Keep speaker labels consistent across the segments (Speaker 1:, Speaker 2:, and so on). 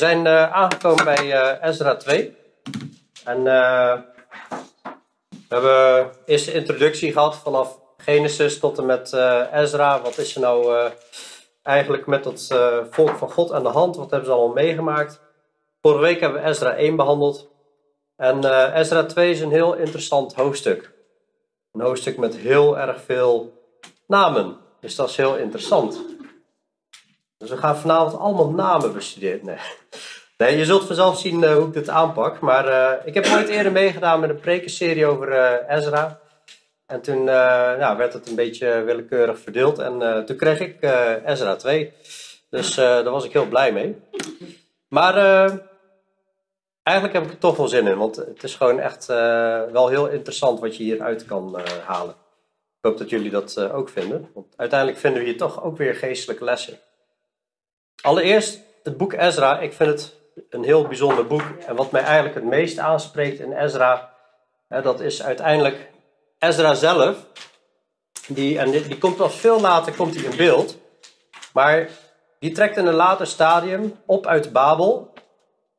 Speaker 1: Zijn uh, aangekomen bij uh, Ezra 2. En uh, we hebben eerst de introductie gehad vanaf Genesis tot en met Ezra. Wat is er nou eigenlijk met het volk van God aan de hand? Wat hebben ze allemaal meegemaakt? Vorige week hebben we Ezra 1 behandeld. En Ezra 2 is een heel interessant hoofdstuk. Een hoofdstuk met heel erg veel namen. Dus dat is heel interessant. Dus we gaan vanavond allemaal namen bestuderen. Nee. nee je zult vanzelf zien uh, hoe ik dit aanpak. Maar uh, ik heb nooit eerder meegedaan met een prekenserie over uh, Ezra. En toen werd het een beetje willekeurig verdeeld. En toen kreeg ik Ezra 2. Dus daar was ik heel blij mee. Maar eigenlijk heb ik er toch wel zin in. Want het is gewoon echt wel heel interessant wat je hieruit kan halen. Ik hoop dat jullie dat ook vinden. Want uiteindelijk vinden we hier toch ook weer geestelijke lessen. Allereerst het boek Ezra. Ik vind het een heel bijzonder boek. En wat mij eigenlijk het meest aanspreekt in Ezra, hè, dat is uiteindelijk Ezra zelf. Die, en die, die komt pas veel later komt hij in beeld. Maar die trekt in een later stadium op uit Babel.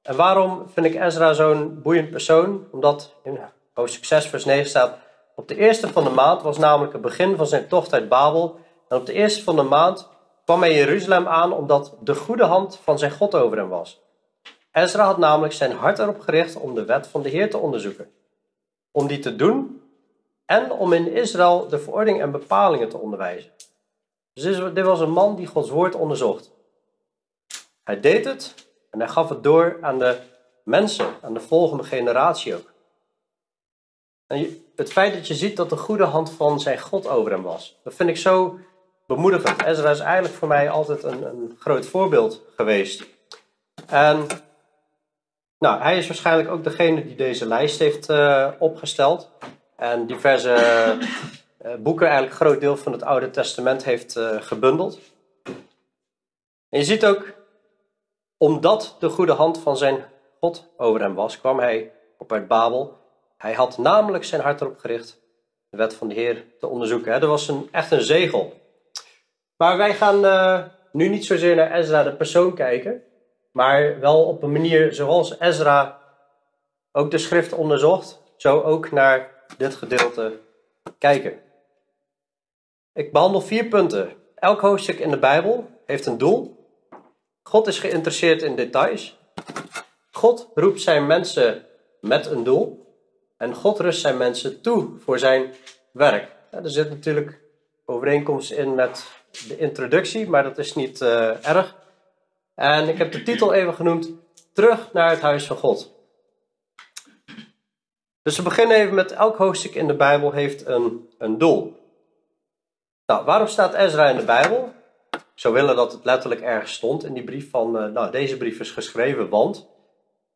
Speaker 1: En waarom vind ik Ezra zo'n boeiend persoon? Omdat in hoofdstuk 6 vers 9 staat... Op de eerste van de maand was namelijk het begin van zijn tocht uit Babel. En op de eerste van de maand kwam hij Jeruzalem aan omdat de goede hand van zijn God over hem was. Ezra had namelijk zijn hart erop gericht om de wet van de Heer te onderzoeken, om die te doen en om in Israël de verordening en bepalingen te onderwijzen. Dus dit was een man die Gods woord onderzocht. Hij deed het en hij gaf het door aan de mensen, aan de volgende generatie ook. En het feit dat je ziet dat de goede hand van zijn God over hem was, dat vind ik zo bemoedigend. Ezra is eigenlijk voor mij altijd een, een groot voorbeeld geweest. En nou, hij is waarschijnlijk ook degene die deze lijst heeft uh, opgesteld. En diverse uh, boeken, eigenlijk een groot deel van het Oude Testament, heeft gebundeld. En je ziet ook, omdat de goede hand van zijn God over hem was, kwam hij op uit Babel. Hij had namelijk zijn hart erop gericht de wet van de Heer te onderzoeken. Er was een, echt een zegel maar wij gaan uh, nu niet zozeer naar Ezra de persoon kijken, maar wel op een manier zoals Ezra ook de schrift onderzocht, zo ook naar dit gedeelte kijken. Ik behandel vier punten. Elk hoofdstuk in de Bijbel heeft een doel. God is geïnteresseerd in details. God roept zijn mensen met een doel. En God rust zijn mensen toe voor zijn werk. Ja, er zit natuurlijk overeenkomst in met de introductie, maar dat is niet uh, erg. En ik heb de titel even genoemd: Terug naar het huis van God. Dus we beginnen even met elk hoofdstuk in de Bijbel heeft een, een doel. Nou, waarom staat Ezra in de Bijbel? Ik zou willen dat het letterlijk ergens stond in die brief van, uh, nou, deze brief is geschreven, want.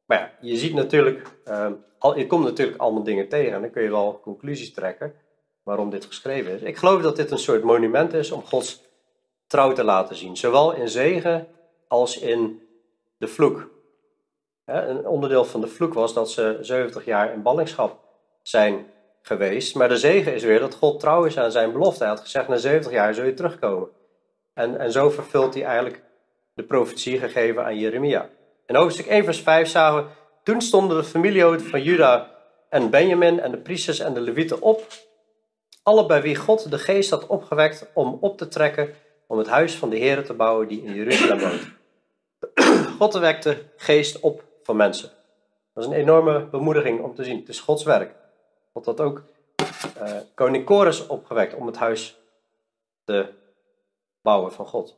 Speaker 1: Maar ja, je ziet natuurlijk, uh, al, je komt natuurlijk allemaal dingen tegen en dan kun je wel conclusies trekken waarom dit geschreven is. Ik geloof dat dit een soort monument is om Gods trouw te laten zien, zowel in zegen als in de vloek. Een onderdeel van de vloek was dat ze 70 jaar in ballingschap zijn geweest, maar de zegen is weer dat God trouw is aan zijn belofte. Hij had gezegd, na 70 jaar zul je terugkomen. En, en zo vervult hij eigenlijk de profetie gegeven aan Jeremia. In hoofdstuk 1 vers 5 zagen we, toen stonden de familiehoofden van Juda en Benjamin en de priesters en de levieten op alle bij wie God de geest had opgewekt om op te trekken om het huis van de Heer te bouwen die in Jeruzalem woont. God wekte geest op van mensen. Dat is een enorme bemoediging om te zien. Het is Gods werk. God had ook uh, koning Kores opgewekt om het huis te bouwen van God.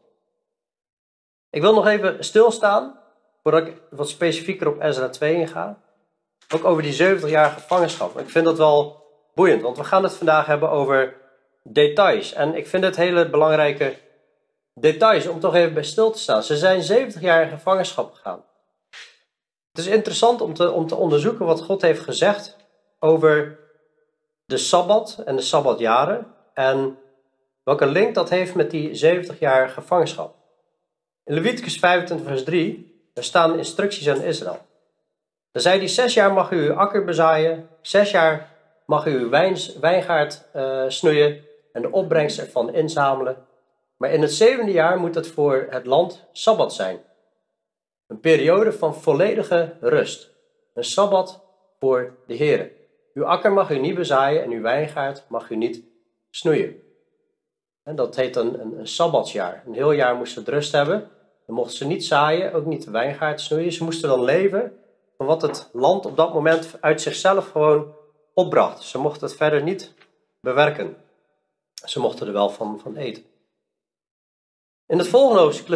Speaker 1: Ik wil nog even stilstaan, voordat ik wat specifieker op Ezra 2 inga. Ook over die 70 jaar gevangenschap. Ik vind dat wel boeiend, want we gaan het vandaag hebben over details. En ik vind het hele belangrijke details om toch even bij stil te staan. Ze zijn 70 jaar in gevangenschap gegaan. Het is interessant om te, om te onderzoeken wat God heeft gezegd over de Sabbat en de Sabbatjaren en welke link dat heeft met die 70 jaar gevangenschap. In Leviticus 25 vers 3, er staan instructies aan Israël. Dan zei hij, zes jaar mag u uw akker bezaaien, zes jaar mag u uw wijngaard uh, snoeien en de opbrengst ervan inzamelen. Maar in het zevende jaar moet het voor het land Sabbat zijn. Een periode van volledige rust. Een sabbat voor de Heer. Uw akker mag u niet bezaaien en uw wijngaard mag u niet snoeien. En dat heet een, een, een sabbatsjaar. Een heel jaar moesten ze rust hebben. Dan mochten ze niet zaaien, ook niet de wijngaard snoeien. Ze moesten dan leven van wat het land op dat moment uit zichzelf gewoon opbracht. Ze mochten het verder niet bewerken. Ze mochten er wel van, van eten. In het volgende hoofdstuk,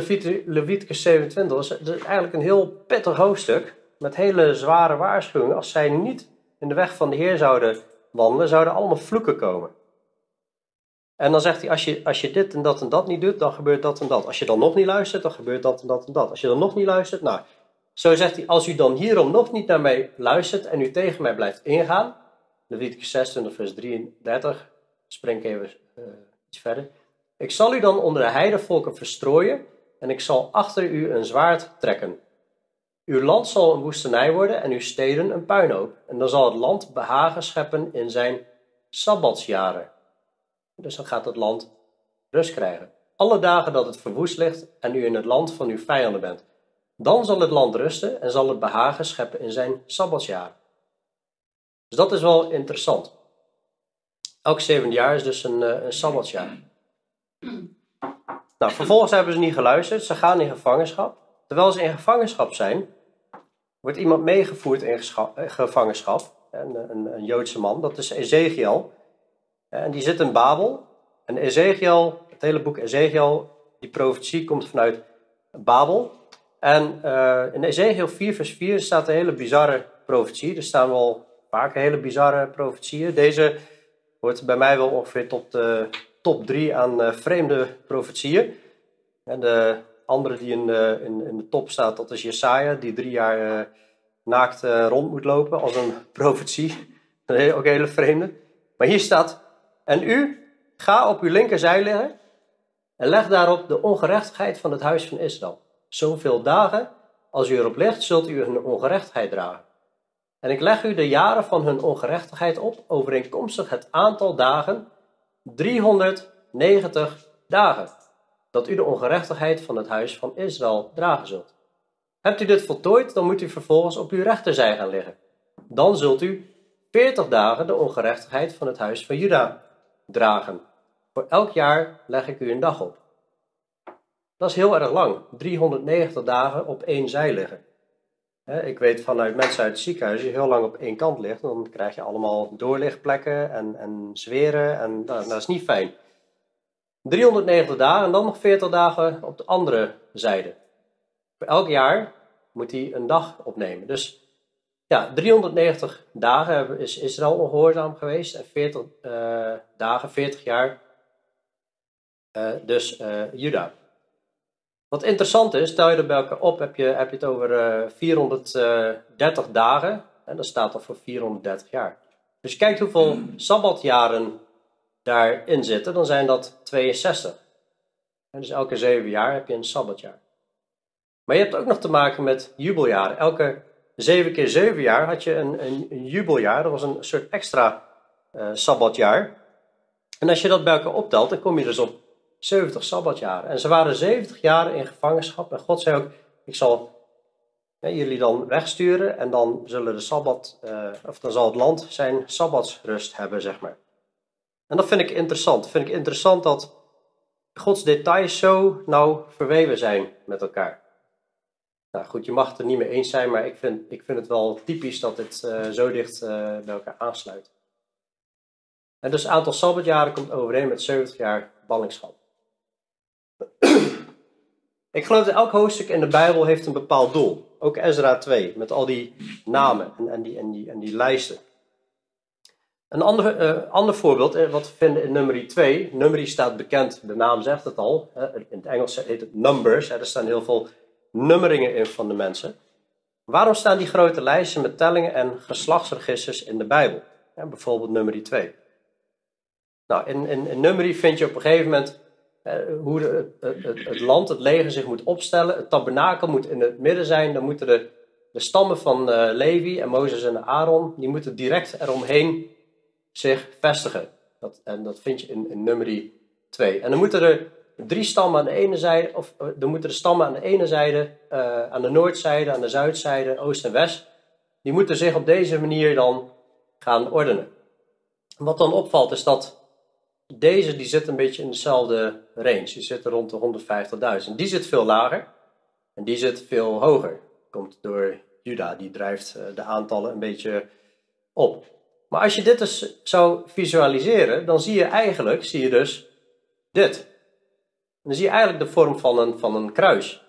Speaker 1: Leviticus 27, is eigenlijk een heel pittig hoofdstuk. Met hele zware waarschuwingen. Als zij niet in de weg van de Heer zouden wandelen, zouden allemaal vloeken komen. En dan zegt hij, als je, als je dit en dat en dat niet doet, dan gebeurt dat en dat. Als je dan nog niet luistert, dan gebeurt dat en dat en dat. Als je dan nog niet luistert, nou, zo zegt hij, als u dan hierom nog niet naar mij luistert en u tegen mij blijft ingaan, Leviticus 26 vers 33, spring ik even uh, iets verder. Ik zal u dan onder de heidevolken verstrooien en ik zal achter u een zwaard trekken. Uw land zal een woestenij worden en uw steden een puinhoop. En dan zal het land behagen scheppen in zijn sabbatsjaren. Dus dan gaat het land rust krijgen. Alle dagen dat het verwoest ligt en u in het land van uw vijanden bent. Dan zal het land rusten en zal het behagen scheppen in zijn sabbatsjaar. Dus dat is wel interessant. Elk zevende jaar is dus een, eh, een sabbatsjaar. Nou, vervolgens hebben ze niet geluisterd. Ze gaan in gevangenschap. Terwijl ze in gevangenschap zijn, wordt iemand meegevoerd in eh, gevangenschap. Een, een, een Joodse man, dat is Ezekiel. En die zit in Babel. En Ezekiel, het hele boek Ezekiel, die profetie komt vanuit Babel. En in Ezekiel 4 vers 4 staat een hele bizarre profetie. Er staan wel vaak hele bizarre profetieën. Deze hoort bij mij wel ongeveer tot de top 3 aan uh, vreemde profetieën. En de andere die in de, in, in de top staat, dat is Jesaja, die drie jaar uh, naakt rond moet lopen als een profetie. Een ook een hele vreemde. Maar hier staat, en u, ga op uw linkerzij liggen en leg daarop de ongerechtigheid van het huis van Israël. Zoveel dagen als u erop ligt, zult u hun ongerechtigheid dragen. En ik leg u de jaren van hun ongerechtigheid op, overeenkomstig het aantal dagen, 390 dagen, dat u de ongerechtigheid van het huis van Israël dragen zult. Hebt u dit voltooid, dan moet u vervolgens op uw rechterzij gaan liggen. Dan zult u 40 dagen de ongerechtigheid van het huis van Juda dragen. Voor elk jaar leg ik u een dag op. Dat is heel erg lang. 390 dagen op één zij liggen. Ik weet vanuit mensen uit het ziekenhuis, je heel lang op één kant ligt, dan krijg je allemaal doorlichtplekken en, en zweren. En nou, dat is niet fijn. 390 dagen en dan nog 40 dagen op de andere zijde. Elk jaar moet hij een dag opnemen. Dus ja, 390 dagen is Israël ongehoorzaam geweest en 40 uh, eh, dagen, 40 jaar, uh, dus uh, Juda. Wat interessant is, stel je er bij elkaar op, heb je, heb je het over 430 dagen en dat staat dan voor 430 jaar. Dus je kijkt hoeveel sabbatjaren daarin zitten, dan zijn dat 62. En dus elke zeven jaar heb je een sabbatjaar. Maar je hebt ook nog te maken met jubeljaren. Elke zeven keer zeven jaar had je een, een, een jubeljaar. Dat was een soort extra uh, sabbatjaar. En als je dat bij elkaar optelt, dan kom je dus op 70 sabbatjaren. En ze waren 70 jaar in gevangenschap. En God zei ook: Ik zal jullie dan wegsturen. En dan zullen de sabbat, uh, of dan zal het land zijn sabbatsrust hebben, zeg maar. En dat vind ik interessant. Vind ik interessant dat Gods details zo nauw verweven zijn met elkaar. Nou goed, je mag het er niet mee eens zijn, maar ik vind, ik vind het wel typisch dat dit uh, zo dicht uh, bij elkaar aansluit. En dus het aantal sabbatjaren komt overeen met 70 jaar ballingschap. ik geloof dat elk hoofdstuk in de Bijbel heeft een bepaald doel. Ook Ezra 2, met al die namen en, en, die, en, die, en die lijsten. Een ander, uh, ander voorbeeld, wat we vinden in nummer 2. Nummer staat bekend, de naam zegt het al. in het Engels heet het numbers. er staan heel veel nummeringen in van de mensen. Waarom staan die grote lijsten met tellingen en geslachtsregisters in de Bijbel? Bijvoorbeeld nummer 2. Nou, in, in, in vind je op een gegeven moment eh, hoe de, het, het, land, het leger zich moet opstellen. Het tabernakel moet in het midden zijn. Dan moeten de, de stammen van uh, Levi en Mozes en Aaron, die moeten direct eromheen zich vestigen. Dat, en dat vind je in, in nummer 2. En dan moeten er drie stammen aan de ene zijde, of er moeten de stammen aan de ene zijde, aan de noordzijde, aan de zuidzijde, oost en west, die moeten zich op deze manier dan gaan ordenen. Wat dan opvalt is dat deze die zit een beetje in dezelfde range. Die zit rond de 150.000. Die zit veel lager en die zit veel hoger. Komt door Juda, die drijft eh, de aantallen een beetje op. Maar als je dit dus zou visualiseren, dan zie je eigenlijk, zie je dus dit. Dan zie je eigenlijk de vorm van een, van een kruis.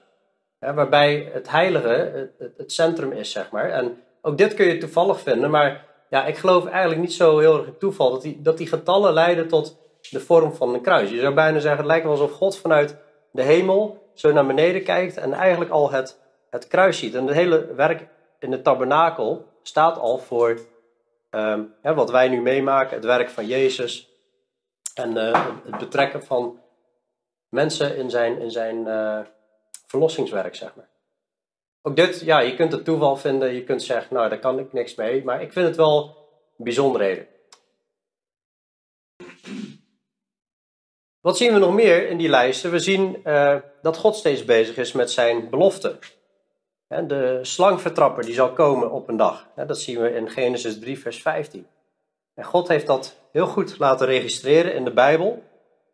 Speaker 1: Waarbij het heilige het, het, centrum is, zeg maar. En ook dit kun je toevallig vinden, maar ja, ik geloof eigenlijk niet zo heel erg toeval dat die, dat die getallen leiden tot de vorm van een kruis. Je zou bijna zeggen, het lijkt wel alsof God vanuit de hemel zo naar beneden kijkt en eigenlijk al het, het kruis ziet. En het hele werk in de tabernakel staat al voor ehm, wat wij nu meemaken, het werk van Jezus en uh, het betrekken van mensen in zijn, in zijn uh, verlossingswerk, zeg maar. Ook dit, ja, je kunt het toeval vinden, je kunt zeggen, nou, daar kan ik niks mee, maar ik vind het wel bijzonderheden. Wat zien we nog meer in die lijsten? We zien uh, dat God steeds bezig is met zijn belofte. De slangvertrapper die zal komen op een dag. Dat zien we in Genesis 3, vers 15. En God heeft dat heel goed laten registreren in de Bijbel.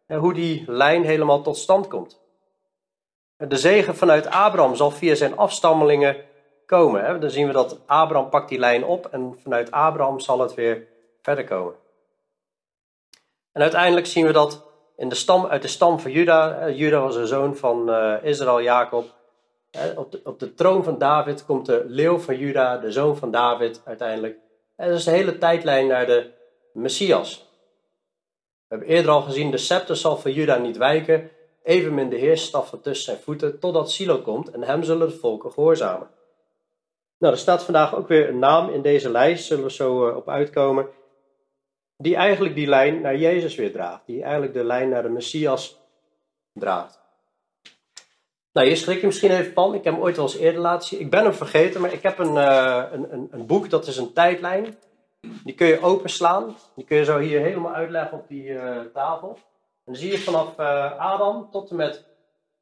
Speaker 1: Hoe die lijn helemaal tot stand komt. De zegen vanuit Abraham zal via zijn afstammelingen komen. Dan zien we dat Abraham pakt die lijn op en vanuit Abraham zal het weer verder komen. En uiteindelijk zien we dat in de stam, uit de stam van Juda. Juda was een zoon van uh, Israël, Jacob. Op de, op de troon van David komt de leeuw van Juda, de zoon van David uiteindelijk. En dat is de hele tijdlijn naar de Messias. We hebben eerder al gezien, de scepter zal van Juda niet wijken, evenmin de heersstaf van tussen zijn voeten, totdat Silo komt en hem zullen de volken gehoorzamen. Nou, er staat vandaag ook weer een naam in deze lijst, zullen we zo op uitkomen die eigenlijk die lijn naar Jezus weer draagt. Die eigenlijk de lijn naar de Messias draagt. Nou, je schrik je misschien even van. Ik heb hem ooit wel eens eerder laten zien. Ik ben hem vergeten, maar ik heb een, uh, een, een, boek, dat is een tijdlijn. Die kun je openslaan. Die kun je zo hier helemaal uitleggen op die uh, tafel. En dan zie je vanaf uh, Adam tot en met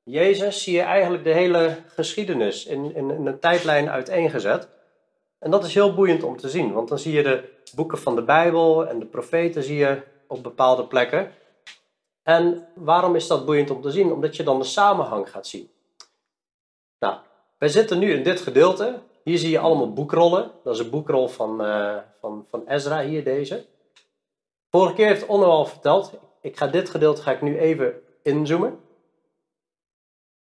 Speaker 1: Jezus, zie je eigenlijk de hele geschiedenis in, in een tijdlijn uiteengezet. En dat is heel boeiend om te zien, want dan zie je de boeken van de Bijbel en de profeten zie je op bepaalde plekken. En waarom is dat boeiend om te zien? Omdat je dan de samenhang gaat zien. Nou, wij zitten nu in dit gedeelte. Hier zie je allemaal boekrollen. Dat is een boekrol van, uh, van, van Ezra, hier deze. Vorige keer heeft Onno al verteld, ik ga dit gedeelte ga ik nu even inzoomen.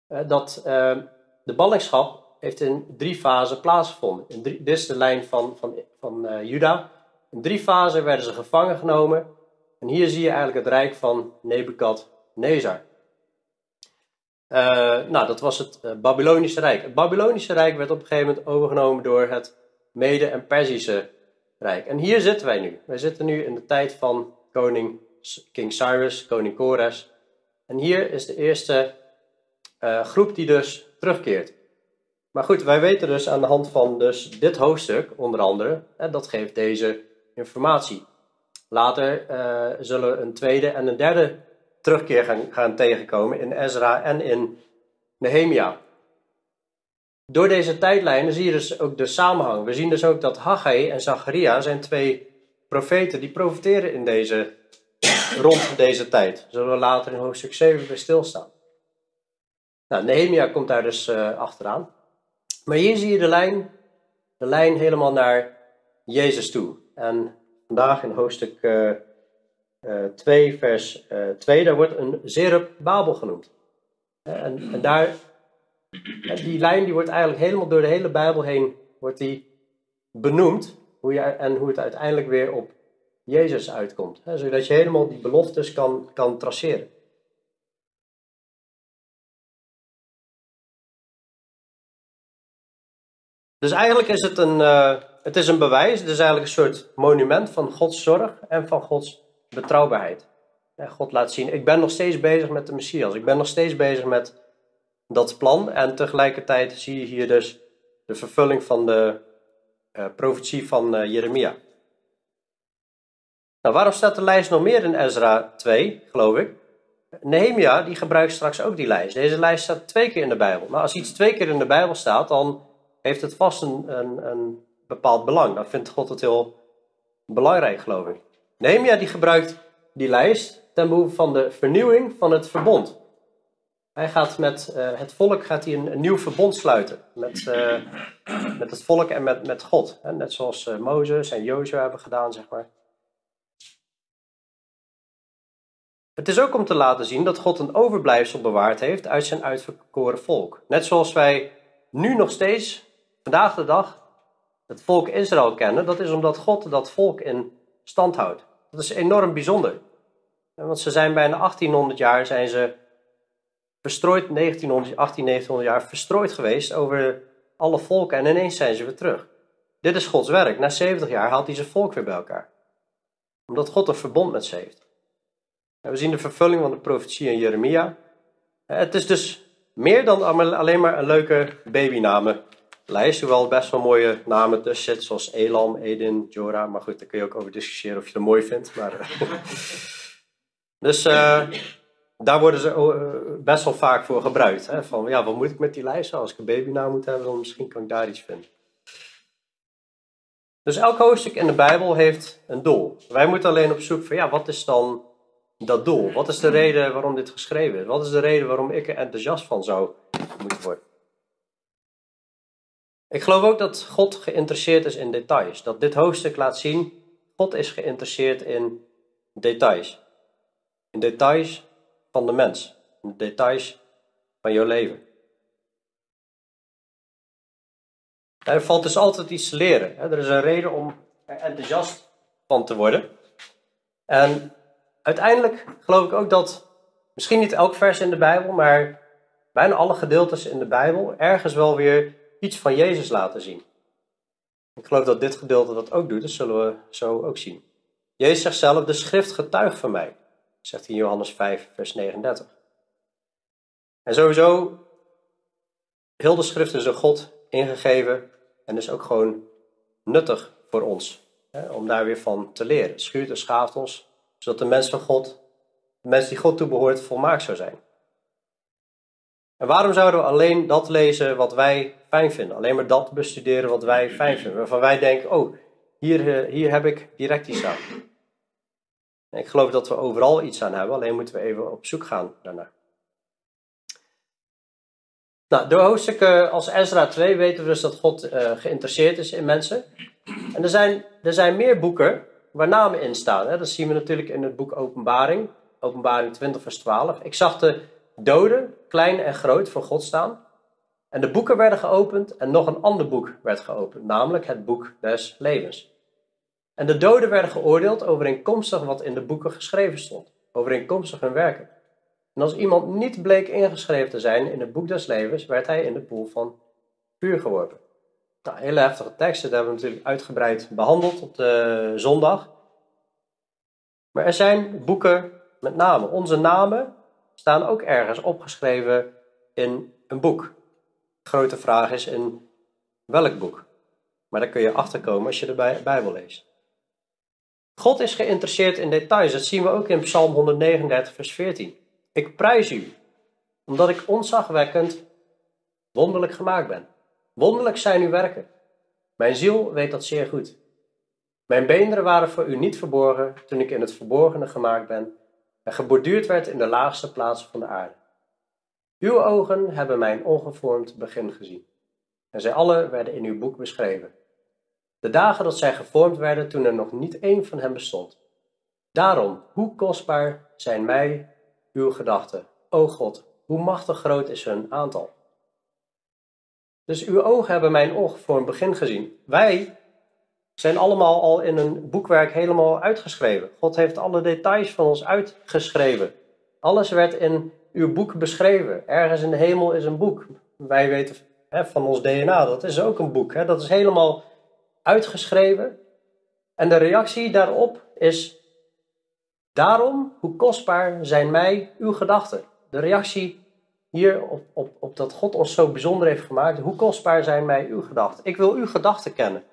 Speaker 1: Uh, dat uh, de ballingschap heeft in drie fasen plaatsgevonden. In dit is de lijn van, van, van Juda. In drie fasen werden ze gevangen genomen. En hier zie je eigenlijk het rijk van Nebukadnezar. Uh, nou, dat was het uh, Babylonische Rijk. Het Babylonische Rijk werd op een gegeven moment overgenomen door het Mede- en Perzische Rijk. En hier zitten wij nu. Wij zitten nu in de tijd van koning King Cyrus, koning Kores. En hier is de eerste groep die dus terugkeert. Maar goed, wij weten dus aan de hand van dus dit hoofdstuk, onder andere, dat geeft deze informatie. Later uh, zullen een tweede en een derde terugkeer gaan, gaan tegenkomen in Ezra en in Nehemia. Door deze tijdlijnen zie je dus ook de samenhang. We zien dus ook dat Haggai en Zacharia zijn twee profeten die profiteren in deze, rond deze tijd. Zullen we later in hoofdstuk 7 bij stilstaan. Nou, Nehemia komt daar dus uh, achteraan. Maar hier zie je de lijn, de lijn helemaal naar Jezus toe. En vandaag in hoofdstuk uh, uh, 2, vers uh, eh, 2, daar wordt een Zerub Babel genoemd. En, en daar, die lijn die wordt eigenlijk helemaal door de hele Bijbel heen wordt die benoemd. Hoe je, en hoe het uiteindelijk weer op Jezus uitkomt. Hè, zodat je helemaal die beloftes kan, kan traceren. Dus eigenlijk is het een, uh, het is een bewijs, het is eigenlijk een soort monument van Gods zorg en van Gods betrouwbaarheid. En God laat zien, ik ben nog steeds bezig met de Messias, ik ben nog steeds bezig met dat plan en tegelijkertijd zie je hier dus de vervulling van de uh, profetie van uh, Jeremia. Nou, waarom staat de lijst nog meer in Ezra 2, geloof ik? Nehemia die gebruikt straks ook die lijst. Deze lijst staat twee keer in de Bijbel. Maar als iets twee keer in de Bijbel staat, dan heeft het vast een, een, een bepaald belang. Dan vindt God het heel belangrijk, geloof ik. Nehemia die gebruikt die lijst ten behoeve van de vernieuwing van het verbond. Hij gaat met uh, het volk gaat hij een, nieuw verbond sluiten. Met, uh, met het volk en met, met God. Net zoals uh, Mozes en Jozua hebben gedaan, zeg maar. Het is ook om te laten zien dat God een overblijfsel bewaard heeft uit zijn uitverkoren volk. Net zoals wij nu nog steeds, vandaag de dag, het volk Israël kennen. Dat is omdat God dat volk in stand houdt. Dat is enorm bijzonder. Want ze zijn bijna 1800 jaar zijn ze verstrooid, 1900, 18, 1900 jaar verstrooid geweest over alle volken en ineens zijn ze weer terug. Dit is Gods werk. Na 70 jaar haalt hij zijn volk weer bij elkaar. Omdat God een verbond met ze heeft. we zien de vervulling van de profetie in Jeremia. Het is dus meer dan alleen maar een leuke babynamenlijst. Hoewel best wel mooie namen tussen zitten, zoals Elam, Edin, Jorah. Maar goed, daar kun je ook over discussiëren of je dat mooi vindt. Maar, dus uh, daar worden ze eh, best wel vaak voor gebruikt. Hè? Van ja, wat moet ik met die lijst? Als ik een babynaam moet hebben, dan misschien kan ik daar iets vinden. Dus elk hoofdstuk in de Bijbel heeft een doel. Wij moeten alleen op zoek van ja, wat is dan dat doel? Wat is de reden waarom dit geschreven is? Wat is de reden waarom ik er enthousiast van zou moeten worden? Ik geloof ook dat God geïnteresseerd is in details. Dat dit hoofdstuk laat zien, God is geïnteresseerd in details. In details van de mens. In de details van jouw leven. Er valt dus altijd iets te leren. Er is een reden om er enthousiast van te worden. En uiteindelijk geloof ik ook dat, misschien niet elk vers in de Bijbel, maar bijna alle gedeeltes in de Bijbel ergens wel weer iets van Jezus laten zien. Ik geloof dat dit gedeelte dat ook doet, dat zullen we zo ook zien. Jezus zegt zelf, de schrift getuigt van mij zegt hij in Johannes 5, vers 39. En sowieso, heel de schrift is door God ingegeven en is ook gewoon nuttig voor ons. Hè, om daar weer van te leren. Schuurt en schaaft ons, zodat de mens van God, de mens die God toebehoort, volmaakt zou zijn. En waarom zouden we alleen dat lezen wat wij fijn? Alleen maar dat bestuderen wat wij fijn vinden. Waarvan wij denken, oh, hier, eh, hier heb ik direct iets aan. Ik geloof dat we overal iets aan hebben, alleen moeten we even op zoek gaan daarnaar. Nou, door hoofdstukken als Ezra 2 weten we dus dat God uh, geïnteresseerd is in mensen. En er zijn, er zijn meer boeken waar namen in staan. Hè? Dat zien we natuurlijk in het boek Openbaring, Openbaring 20, vers 12. Ik zag de doden, klein en groot, voor God staan. En de boeken werden geopend en nog een ander boek werd geopend, namelijk het boek des levens. En de doden werden geoordeeld overeenkomstig wat in de boeken geschreven stond, overeenkomstig hun werken. En als iemand niet bleek ingeschreven te zijn in het boek des levens, werd hij in de poel van vuur geworpen. Nou, hele heftige teksten, dat hebben we natuurlijk uitgebreid behandeld op de zondag. Maar er zijn boeken met namen. Onze namen staan ook ergens opgeschreven in een boek. Grote vraag is in welk boek? Maar daar kun je achterkomen als je de Bijbel leest. God is geïnteresseerd in details. Dat zien we ook in Psalm 139, vers 14. Ik prijs u, omdat ik onzagwekkend wonderlijk gemaakt ben. Wonderlijk zijn uw werken. Mijn ziel weet dat zeer goed. Mijn beenderen waren voor u niet verborgen toen ik in het verborgene gemaakt ben en geborduurd werd in de laagste plaatsen van de aarde. Uw ogen hebben mijn ongevormd begin gezien. En zij alle werden in uw boek beschreven. De dagen dat zij gevormd werden toen er nog niet één van hen bestond. Daarom, hoe kostbaar zijn mij uw gedachten, o God, hoe machtig groot is hun aantal. Dus uw ogen hebben mijn ongevormd begin gezien. Wij zijn allemaal al in een boekwerk helemaal uitgeschreven. God heeft alle details van ons uitgeschreven. Alles werd in uw boek beschreven. Ergens in de hemel is een boek. Wij weten hè, van ons DNA, dat is ook een boek. Hè. Dat is helemaal uitgeschreven. En de reactie daarop is: Daarom, hoe kostbaar zijn mij uw gedachten? De reactie hier op, op, op dat God ons zo bijzonder heeft gemaakt: hoe kostbaar zijn mij uw gedachten? Ik wil uw gedachten kennen.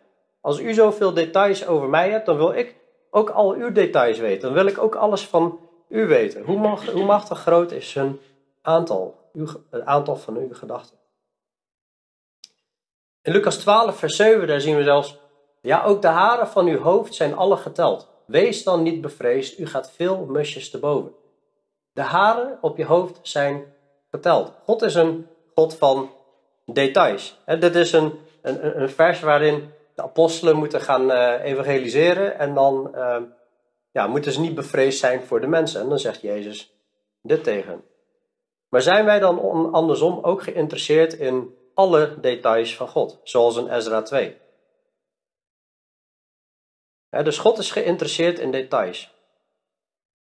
Speaker 1: Als u zoveel details over mij hebt, dan wil ik ook al uw details weten. Dan wil ik ook alles van u weten. Hoe, mag, hoe machtig groot is zijn aantal, uw, het aantal van uw gedachten? In Lucas 12, vers 7, daar zien we zelfs, ja, ook de haren van uw hoofd zijn alle geteld. Wees dan niet bevreesd, u gaat veel musjes te boven. De haren op je hoofd zijn geteld. God is een God van details. dit is een, een, een vers waarin de apostelen moeten gaan uh, evangeliseren en dan uh, ja, moeten ze niet bevreesd zijn voor de mensen. En dan zegt Jezus dit tegen. Maar zijn wij dan andersom ook geïnteresseerd in alle details van God, zoals in Ezra 2? dus God is geïnteresseerd in details.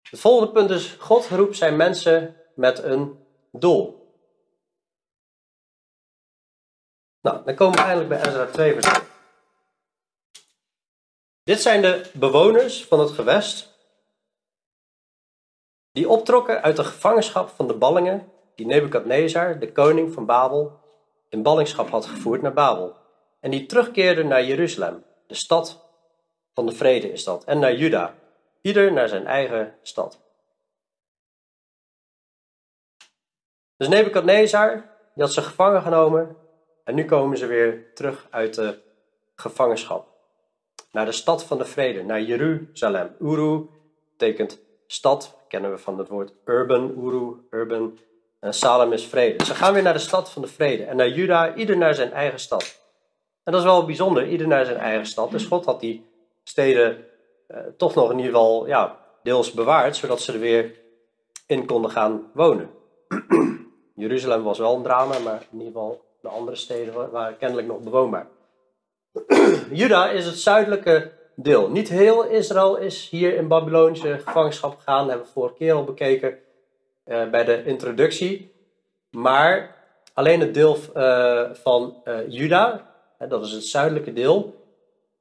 Speaker 1: Het volgende punt is: God roept zijn mensen met een doel. Nou, dan komen we eindelijk bij Ezra 2 vers Dit zijn de bewoners van het gewest die optrokken uit de gevangenschap van de ballingen die Nebukadnezar, de koning van Babel, in ballingschap had gevoerd naar Babel. En die terugkeerden naar Jeruzalem, de stad van de vrede is dat, en naar Juda, ieder naar zijn eigen stad. Dus Nebukadnezar, die had ze gevangen genomen en nu komen ze weer terug uit de gevangenschap. Naar de stad van de vrede, naar Jeruzalem. Uru betekent stad, kennen we van het woord urban, Uru, urban. En Salem is vrede. Ze gaan weer naar de stad van de vrede. En naar Juda, ieder naar zijn eigen stad. En dat is wel bijzonder, ieder naar zijn eigen stad. Dus God had die steden eh, toch nog in ieder geval ja, deels bewaard, zodat ze er weer in konden gaan wonen. Jeruzalem was wel een drama, maar in ieder geval de andere steden waren kennelijk nog bewoonbaar. Juda is het zuidelijke deel. Niet heel Israël is hier in Babylonische gevangenschap gegaan. Dat hebben we vorige keer al bekeken uh, bij de introductie. Maar alleen het deel uh, van uh, Juda, dat is het zuidelijke deel.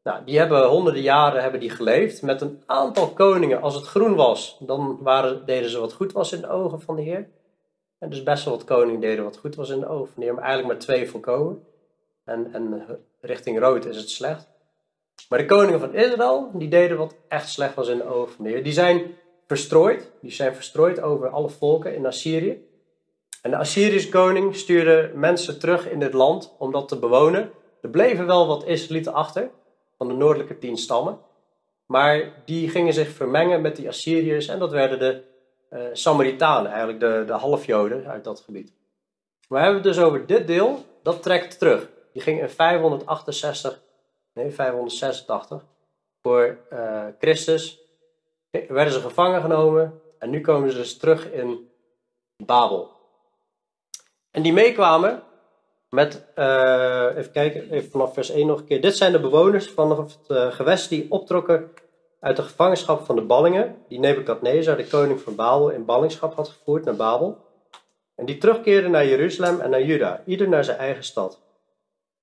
Speaker 1: Nou, die hebben honderden jaren hebben die geleefd met een aantal koningen. Als het groen was, dan waren, deden ze wat goed was in de ogen van de Heer. En dus best wel wat koningen deden wat goed was in de ogen van de Heer, maar eigenlijk maar twee volkomen. En, en richting rood is het slecht. Maar de koningen van Israël, die deden wat echt slecht was in de ogen van de. Die zijn verstrooid, die zijn verstrooid over alle volken in Assyrië. En de Assyrische koning stuurde mensen terug in dit land om dat te bewonen. Er bleven wel wat Israëlieten achter, van de noordelijke tien stammen. Maar die gingen zich vermengen met die Assyriërs en dat werden de uh, Samaritanen, eigenlijk de, de halfjoden uit dat gebied. Maar we hebben het dus over dit deel, dat trekt terug. Die ging in 568, nee 586 voor uh, Christus. Werden ze gevangen genomen en nu komen ze dus terug in Babel. En die meekwamen met, uh, even kijken, even vanaf vers 1 nog een keer. Dit zijn de bewoners van het gewest die optrokken uit de gevangenschap van de ballingen, die Nebukadnezar, de koning van Babel, in ballingschap had gevoerd naar Babel. En die terugkeerden naar Jeruzalem en naar Juda, ieder naar zijn eigen stad.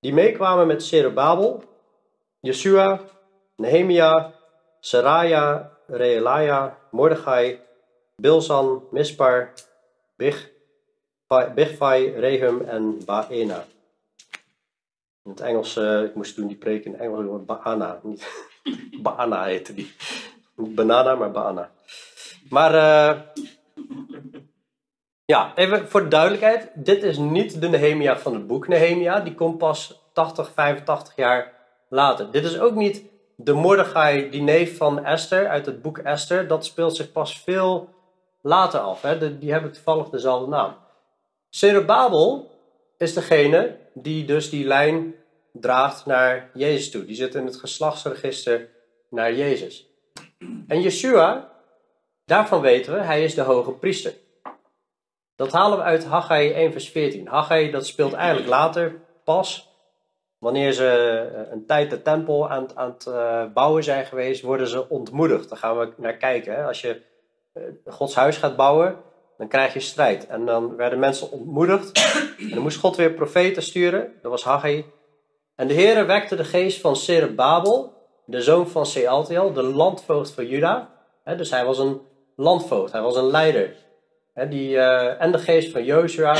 Speaker 1: Die meekwamen met Zerubabel, Yeshua, Nehemia, Saraja, Reelaya, Mordechai, Bilzan, Mispar, Big, Bigvai, Rehum en Baena. In het Engels, uh, ik moest toen die preek in het Engels, Baana, niet Baana heette die. Niet banana, maar Baana. Maar uh, ja, even voor de duidelijkheid. Dit is niet de Nehemia van het boek Nehemia. Die komt pas 80, 85 jaar later. Dit is ook niet de Mordechai, die neef van Esther uit het boek Esther. Dat speelt zich pas veel later af. Hè? die hebben toevallig dezelfde naam. Zerubabel is degene die dus die lijn draagt naar Jezus toe. Die zit in het geslachtsregister naar Jezus. En Yeshua, daarvan weten we, hij is de hoge priester. Dat halen we uit Haggai 1 vers 14. Haggai, dat speelt eigenlijk later pas. Wanneer ze eh, een tijd de tempel aan, aan het uh, bouwen zijn geweest, worden ze ontmoedigd. Daar gaan we naar kijken. Hè. Als je uh, Gods huis gaat bouwen, dan krijg je strijd. En dan werden mensen ontmoedigd. En dan moest God weer profeten sturen. Dat was Haggai en de Heere wekte de geest van Zerubbabel, de zoon van Sealtiel, de landvoogd van Juda. dus hij was een landvoogd, hij was een leider. Die, uh, en de geest van Jozua,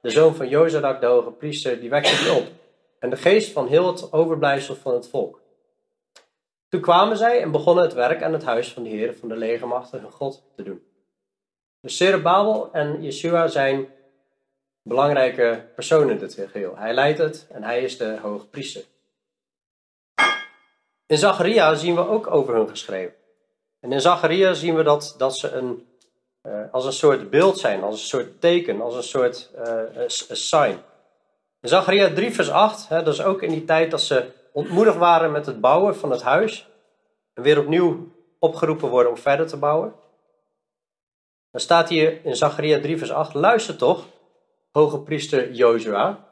Speaker 1: de zoon van Jozadak, de hoge priester, die wekte die op. En de geest van heel het overblijfsel van het volk. Toen kwamen zij en begonnen het werk aan het huis van de Heer van de legermachten hun God te doen. Dus Zerubbabel en Yeshua zijn belangrijke personen in dit geheel. Hij leidt het en hij is de hoge priester. In Zacharia zien we ook over hun geschreven. En in Zacharia zien we dat, dat ze een, uh, als een soort beeld zijn, als een soort teken, als een soort uh, sign. In Zacharia 3 vers 8, hè, dat is ook in die tijd dat ze ontmoedigd waren met het bouwen van het huis. En weer opnieuw opgeroepen worden om verder te bouwen. Dan staat hier in Zacharia 3 vers 8, luister toch, hoge priester Jozua.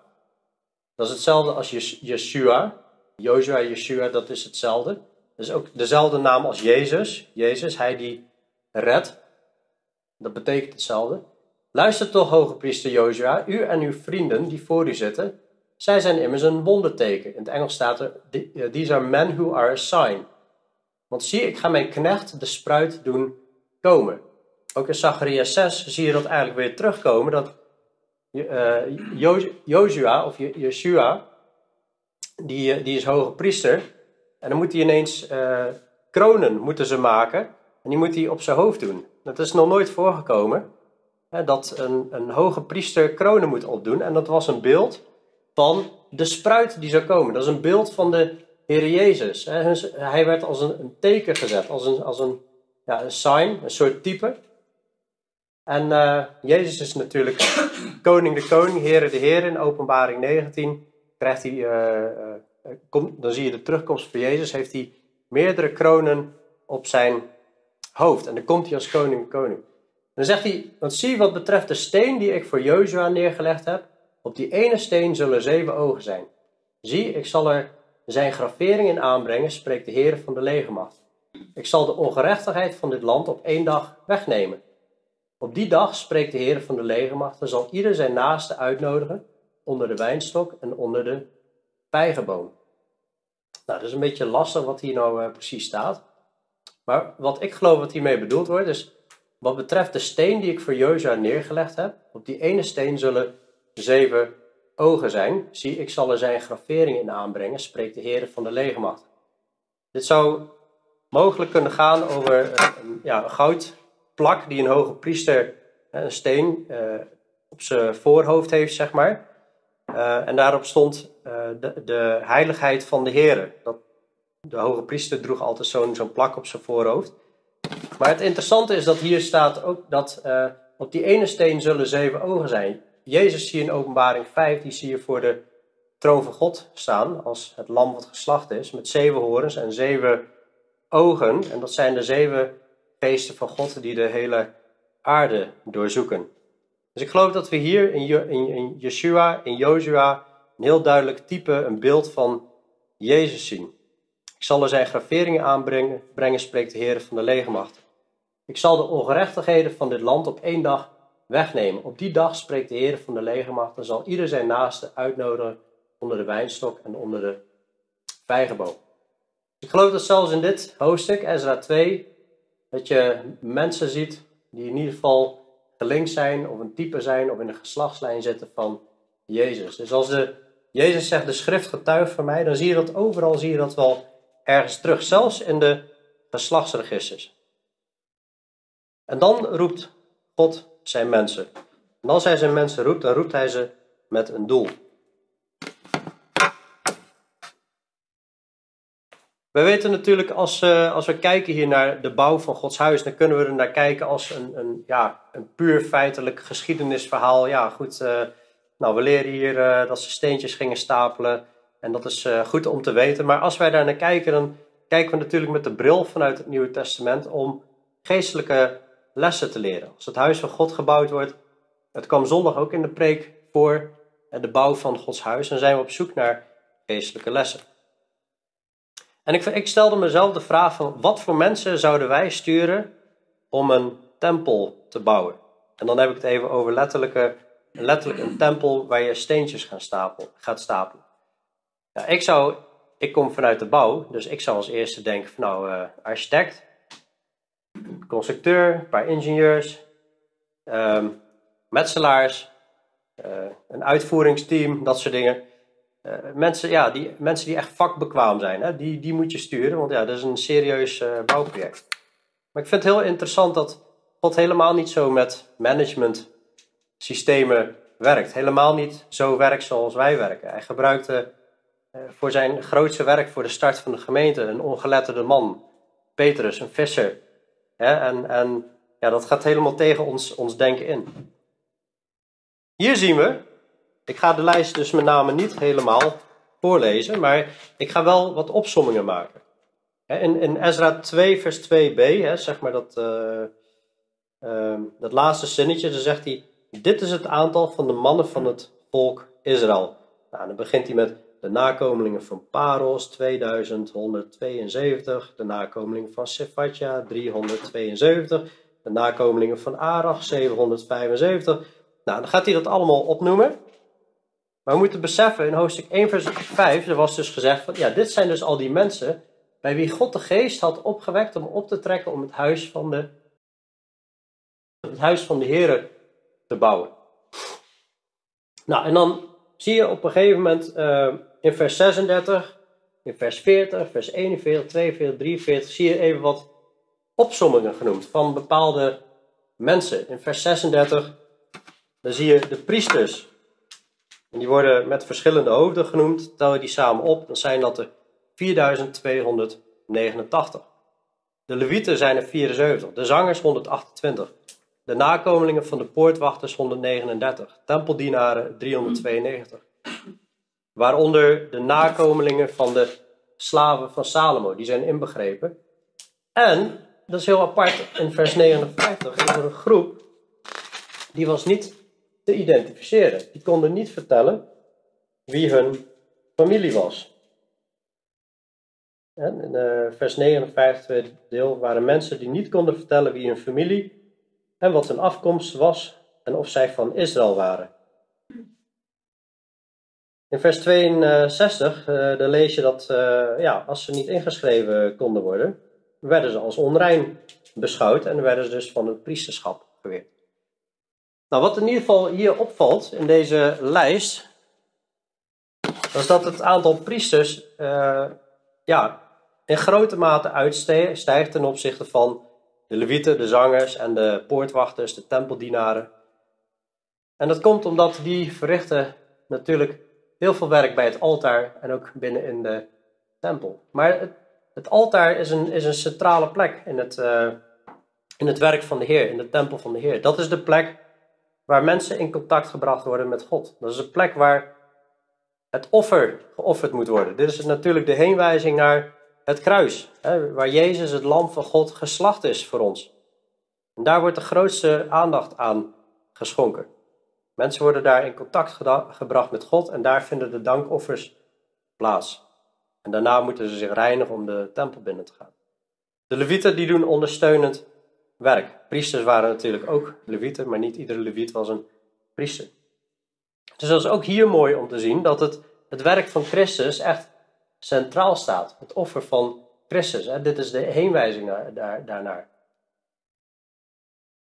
Speaker 1: Dat is hetzelfde als Yeshua. Jozua, Yeshua, dat is hetzelfde. Dat is ook dezelfde naam als Jezus. Jezus, hij die redt. Dat betekent hetzelfde. Luister toch, hoge priester Jozua, u en uw vrienden die voor u zitten. Zij zijn immers een wonderteken. In het Engels staat er, these are men who are a sign. Want zie, ik ga mijn knecht de spruit doen komen. Ook in Zachariah 6 zie je dat eigenlijk weer terugkomen. Dat uh, Jozua of Yeshua, die, eh, die is hoge priester. En dan moet hij ineens kronen moeten ze maken. En die moet hij op zijn hoofd doen. Dat is nog nooit voorgekomen. Hè, dat een, een hoge priester kronen moet opdoen. En dat was een beeld van de spruit die zou komen. Dat is een beeld van de Heer Jezus. Hè. Hij werd als een, een, teken gezet, als een, als een, ja, een sign, een soort type. En uh, Jezus is natuurlijk koning de koning, Heer de Heer in openbaring 19. Krijgt hij, uh, dan zie je de terugkomst van Jezus, heeft hij meerdere kronen op zijn hoofd. En dan komt hij als koning koning. Dan zegt hij, want zie wat betreft de steen die ik voor Jozua neergelegd heb, op die ene steen zullen zeven ogen zijn. Zie, ik zal er zijn gravering in aanbrengen, spreekt de Heer van de legermacht. Ik zal de ongerechtigheid van dit land op één dag wegnemen. Op die dag, spreekt de Heer van de legermachten, zal ieder zijn naaste uitnodigen onder de wijnstok en onder de vijgenboom. Nou, dat is een beetje lastig wat hier nou uh, precies staat. Maar wat ik geloof wat hiermee bedoeld wordt, is wat betreft de steen die ik voor Jozua neergelegd heb, op die ene steen zullen zeven ogen zijn. Zie, ik zal er zijn gravering in aanbrengen, spreekt de Heer van de legermacht. Dit zou mogelijk kunnen gaan over een, ja, goudplak die een hoge priester, een steen, eh, op zijn voorhoofd heeft, zeg maar. Uh, en daarop stond uh, de, de, heiligheid van de Heer. Dat, de hoge priester droeg altijd zo'n plak op zijn voorhoofd. Maar het interessante is dat hier staat ook dat uh, op die ene steen zullen zeven ogen zijn. Jezus zie je in openbaring 5, die zie je voor de troon van God staan, als het lam wat geslacht is, met zeven horens en zeven ogen. En dat zijn de zeven feesten van God die de hele aarde doorzoeken. Dus ik geloof dat we hier in, in, in Yeshua, in Joshua, een heel duidelijk type, een beeld van Jezus zien. Ik zal er zijn graveringen aanbrengen, brengen, spreekt de Heer van de legermacht. Ik zal de ongerechtigheden van dit land op één dag wegnemen. Op die dag spreekt de Heer van de legermacht en zal ieder zijn naaste uitnodigen onder de wijnstok en onder de vijgenboom. Ik geloof dat zelfs in dit hoofdstuk, Ezra 2, dat je mensen ziet die in ieder geval gelinkt zijn of een type zijn of in een geslachtslijn zitten van Jezus. Dus als de, Jezus zegt de schrift getuigt van mij, dan zie je dat overal zie je dat wel ergens terug, zelfs in de geslachtsregisters. En dan roept God zijn mensen. En als hij zijn mensen roept, dan roept hij ze met een doel. We weten natuurlijk, als, uh, als we kijken hier naar de bouw van Gods huis, dan kunnen we er naar kijken als een, een, ja, een puur feitelijk geschiedenisverhaal. Ja, goed, uh, nou, we leren hier uh, dat ze steentjes gingen stapelen en dat is goed om te weten. Maar als wij daar naar kijken, dan kijken we natuurlijk met de bril vanuit het Nieuwe Testament om geestelijke lessen te leren. Als het huis van God gebouwd wordt, het kwam zondag ook in de preek voor, de bouw van Gods huis, dan zijn we op zoek naar geestelijke lessen. En ik, ik stelde mezelf de vraag van, wat voor mensen zouden wij sturen om een tempel te bouwen? En dan heb ik het even over letterlijke, letterlijk een tempel waar je steentjes gaan gaat stapelen. Ja, ik, zou, ik kom vanuit de bouw, dus ik zou als eerste denken van nou, uh, architect, constructeur, een paar ingenieurs, um, metselaars, uh, een uitvoeringsteam, dat soort dingen. Uh, mensen, ja, die, mensen die echt vakbekwaam zijn, hè, die, die moet je sturen, want ja, dat is een serieus bouwproject. Maar ik vind het heel interessant dat God helemaal niet zo met management systemen werkt. Helemaal niet zo werkt zoals wij werken. Hij gebruikte eh, voor zijn grootste werk, voor de start van de gemeente, een ongeletterde man, Petrus, een visser. En, en ja, dat gaat helemaal tegen ons, ons denken in. Hier zien we, ik ga de lijst dus met name niet helemaal voorlezen, maar ik ga wel wat opsommingen maken. In, in Ezra 2, vers 2b, hè, zeg maar dat, uh, uh, dat laatste zinnetje, dan zegt hij: Dit is het aantal van de mannen van het volk Israël. Nou, dan begint hij met de nakomelingen van Paros 2172, de nakomelingen van Sephatja 372, de nakomelingen van Arach 775. Nou, dan gaat hij dat allemaal opnoemen. Maar we moeten beseffen, in hoofdstuk 1 vers 5, er was dus gezegd van, ja, dit zijn dus al die mensen bij wie God de geest had opgewekt om op te trekken om het huis van de, het huis van de Heer te bouwen. Nou, en dan zie je op een gegeven moment uh, in vers 36, in vers 40, vers 41, 42, 43, zie je even wat opsommingen genoemd van bepaalde mensen. In vers 36, dan zie je de priesters. En die worden met verschillende hoofden genoemd. Tel je die samen op, dan zijn dat er 4289. De levieten zijn er 74, de zangers 128, de nakomelingen van de poortwachters 139, tempeldienaren 392. Waaronder de nakomelingen van de slaven van Salomo, die zijn inbegrepen. En, dat is heel apart, in vers 59 is er een groep die was niet te identificeren. Die konden niet vertellen wie hun familie was. En in uh, vers 59, tweede deel, waren mensen die niet konden vertellen wie hun familie en wat hun afkomst was en of zij van Israël waren. In vers 62 uh, daar lees je dat uh, ja, als ze niet ingeschreven konden worden, werden ze als onrein beschouwd en werden ze dus van het priesterschap geweerd. Nou, wat in ieder geval hier opvalt in deze lijst, is dat het aantal priesters uh, ja, in grote mate uitstijgt ten opzichte van de levieten, de zangers en de poortwachters, de tempeldienaren. En dat komt omdat die verrichten natuurlijk heel veel werk bij het altaar en ook binnen in de tempel. Maar het, het altaar is een, is een centrale plek in het, uh, in het werk van de Heer, in de tempel van de Heer. Dat is de plek waar mensen in contact gebracht worden met God. Dat is een plek waar het offer geofferd moet worden. Dit is natuurlijk de heenwijzing naar het kruis, hè, waar Jezus, het lam van God, geslacht is voor ons. En daar wordt de grootste aandacht aan geschonken. Mensen worden daar in contact gebracht met God en daar vinden de dankoffers plaats. En daarna moeten ze zich reinigen om de tempel binnen te gaan. De levieten die doen ondersteunend werk. Priesters waren natuurlijk ook levieten, maar niet iedere leviet was een priester. Dus dat is ook hier mooi om te zien dat het, het werk van Christus echt centraal staat. Het offer van Christus. Hè? Dit is de heenwijzing daar, daarnaar.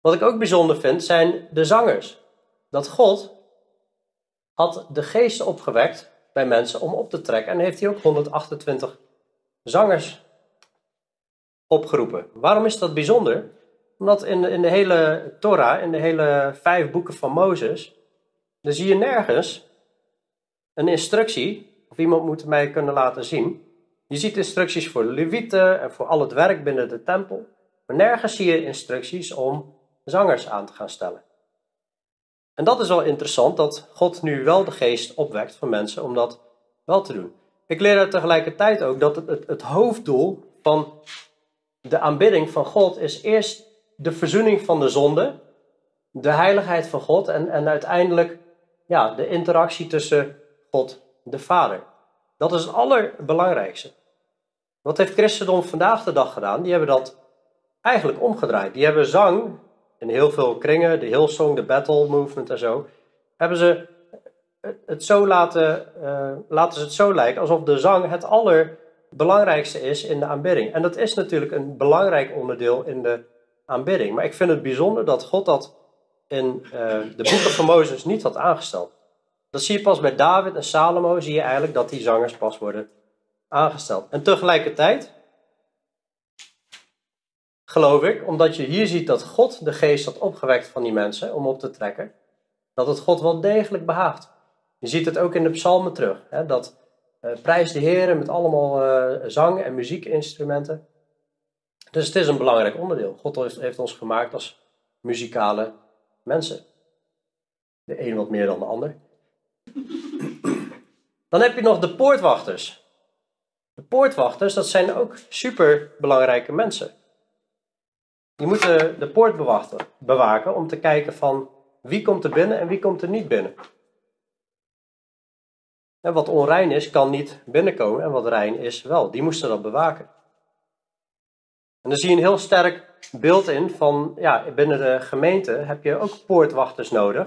Speaker 1: Wat ik ook bijzonder vind zijn de zangers. Dat God had de geest opgewekt bij mensen om op te trekken. En heeft hij ook 128 zangers opgeroepen. Waarom is dat bijzonder? Omdat in de, in de hele Torah, in de hele vijf boeken van Mozes, dan zie je nergens een instructie of iemand moet mij kunnen laten zien. Je ziet instructies voor levieten en voor al het werk binnen de tempel. Maar nergens zie je instructies om zangers aan te gaan stellen. En dat is wel interessant dat God nu wel de geest opwekt van mensen om dat wel te doen. Ik leer er tegelijkertijd ook dat het, het, het hoofddoel van de aanbidding van God is eerst de verzoening van de zonde, de heiligheid van God en, en uiteindelijk ja, de interactie tussen God de Vader. Dat is het allerbelangrijkste. Wat heeft christendom vandaag de dag gedaan? Die hebben dat eigenlijk omgedraaid. Die hebben zang, in heel veel kringen, de Hillsong, de Battle Movement en zo, hebben ze het zo laten, uh, laten ze het zo lijken alsof de zang het allerbelangrijkste is in de aanbidding. En dat is natuurlijk een belangrijk onderdeel in de aanbidding. Maar ik vind het bijzonder dat God dat in uh, de boeken van Mozes niet had aangesteld. Dat zie je pas bij David en Salomo, zie je eigenlijk dat die zangers pas worden aangesteld. En tegelijkertijd geloof ik, omdat je hier ziet dat God de geest had opgewekt van die mensen om op te trekken, dat het God wel degelijk behaagt. Je ziet het ook in de psalmen terug, hè, dat uh, prijs de Heer met allemaal uh, zang- en muziekinstrumenten. Dus het is een belangrijk onderdeel. God heeft, heeft ons gemaakt als muzikale mensen. De een wat meer dan de ander. Dan heb je nog de poortwachters. De poortwachters, dat zijn ook super belangrijke mensen. Die moeten de poort bewaken om te kijken van wie komt er binnen en wie komt er niet binnen. En wat onrein is, kan niet binnenkomen en wat rein is wel. Die moesten dat bewaken. En dan zie je een heel sterk beeld in van, ja, binnen de gemeente heb je ook poortwachters nodig.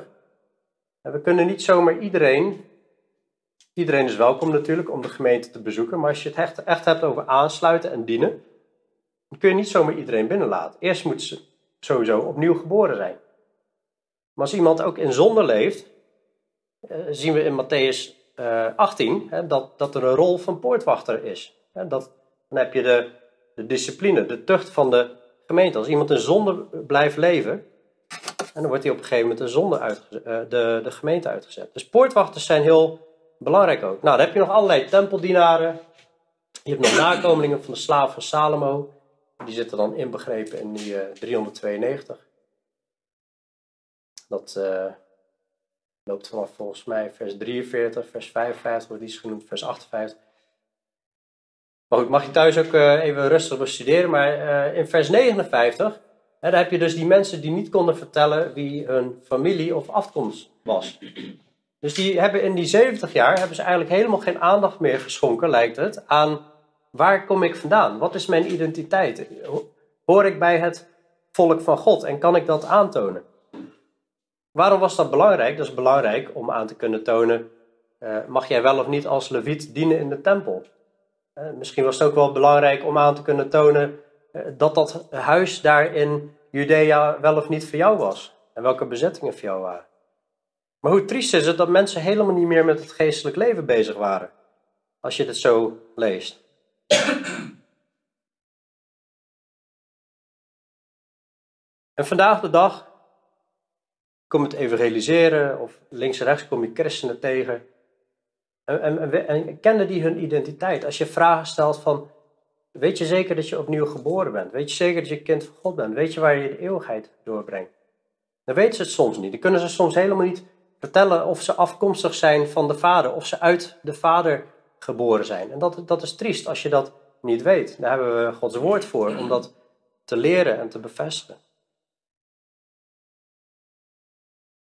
Speaker 1: We kunnen niet zomaar iedereen, iedereen is welkom natuurlijk om de gemeente te bezoeken, maar als je het echt hebt over aansluiten en dienen, dan kun je niet zomaar iedereen binnenlaten. Eerst moeten ze sowieso opnieuw geboren zijn. Maar als iemand ook in zonde leeft, eh, zien we in Matthäus 18 eh, dat, dat er een rol van poortwachter is. Dat, dan heb je de, de discipline, de tucht van de gemeente. Als iemand in zonde blijft leven, en dan wordt hij op een gegeven moment de, zonde eh, de, de gemeente uitgezet. Dus poortwachters zijn heel belangrijk ook. Nou, dan heb je nog allerlei tempeldienaren. Je hebt nog nakomelingen van de slaaf van Salomo. Die zitten dan inbegrepen in die uh, 392. Dat uh, loopt vanaf volgens mij vers 43, vers 55 wordt iets genoemd, vers 58. Maar goed, mag je thuis ook uh, even rustig bestuderen. Maar in vers 59, hè, daar heb je dus die mensen die niet konden vertellen wie hun familie of afkomst was. Dus die hebben in die 70 jaar hebben ze eigenlijk helemaal geen aandacht meer geschonken, lijkt het, aan waar kom ik vandaan? Wat is mijn identiteit? Hoor ik bij het volk van God en kan ik dat aantonen? Waarom was dat belangrijk? Dat is belangrijk om aan te kunnen tonen, uh, mag jij wel of niet als leviet dienen in de tempel? Uh, misschien was het ook wel belangrijk om aan te kunnen tonen uh, dat dat huis daar in Judea wel of niet voor jou was. En welke bezettingen voor jou waren. Maar hoe triest is het dat mensen helemaal niet meer met het geestelijk leven bezig waren. Als je het zo leest. En vandaag de dag kom het evangeliseren of links en rechts kom je christenen tegen. En, en, en, kenden die hun identiteit? Als je vragen stelt van, weet je zeker dat je opnieuw geboren bent? Weet je zeker dat je kind van God bent? Weet je waar je de eeuwigheid doorbrengt? Dan weten ze het soms niet. Dan kunnen ze soms helemaal niet vertellen of ze afkomstig zijn van de vader, of ze uit de vader geboren zijn. En dat, dat is triest als je dat niet weet. Daar hebben we Gods woord voor, om dat te leren en te bevestigen.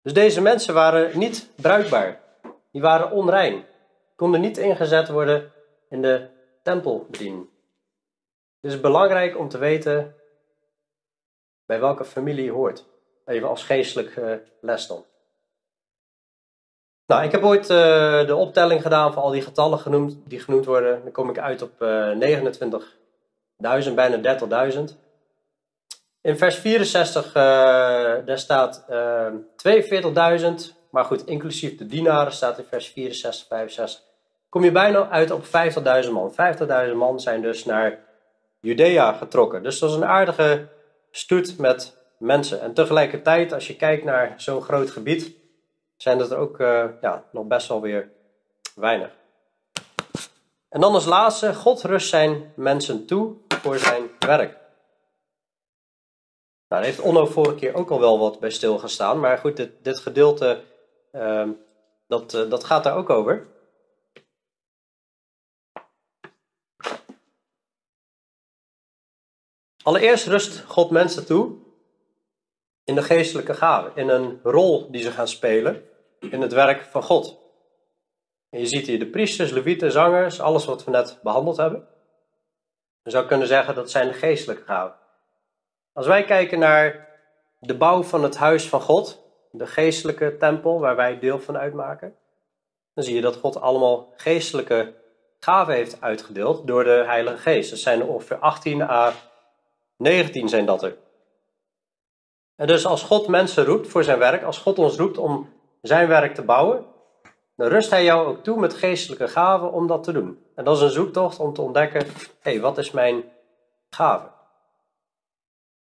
Speaker 1: Dus deze mensen waren niet bruikbaar. Die waren onrein. Konden niet ingezet worden in de tempelbediening. Het is belangrijk om te weten bij welke familie je hoort. Even als geestelijk uh, les dan. Nou, ik heb ooit uh, de optelling gedaan van al die getallen genoemd, die genoemd worden. Dan kom ik uit op uh, 29.000, bijna 30.000. In vers 64, uh, daar staat uh, ehm, 42.000, maar goed, inclusief de dienaren staat in vers 64, 65. Kom je bijna uit op 50.000 man. 50.000 man zijn dus naar Judea getrokken. Dus dat is een aardige stoet met mensen. En tegelijkertijd, als je kijkt naar zo'n groot gebied, zijn dat er ook uh, ja, nog best wel weer weinig. En dan als laatste, God rust zijn mensen toe voor zijn werk. Nou, daar heeft Onno vorige keer ook al wel wat bij stilgestaan. Maar goed, dit, dit gedeelte, uh, dat, uh, dat gaat daar ook over. Allereerst rust God mensen toe in de geestelijke gaven, in een rol die ze gaan spelen in het werk van God. En je ziet hier de priesters, levieten, zangers, alles wat we net behandeld hebben. Je zou kunnen zeggen dat zijn de geestelijke gaven. Als wij kijken naar de bouw van het huis van God, de geestelijke tempel waar wij deel van uitmaken, dan zie je dat God allemaal geestelijke gaven heeft uitgedeeld door de Heilige Geest. Dat zijn er ongeveer 18 à 19 zijn dat er. En dus als God mensen roept voor zijn werk, als God ons roept om zijn werk te bouwen, dan rust hij jou ook toe met geestelijke gaven om dat te doen. En dat is een zoektocht om te ontdekken, hé, hey, wat is mijn gave?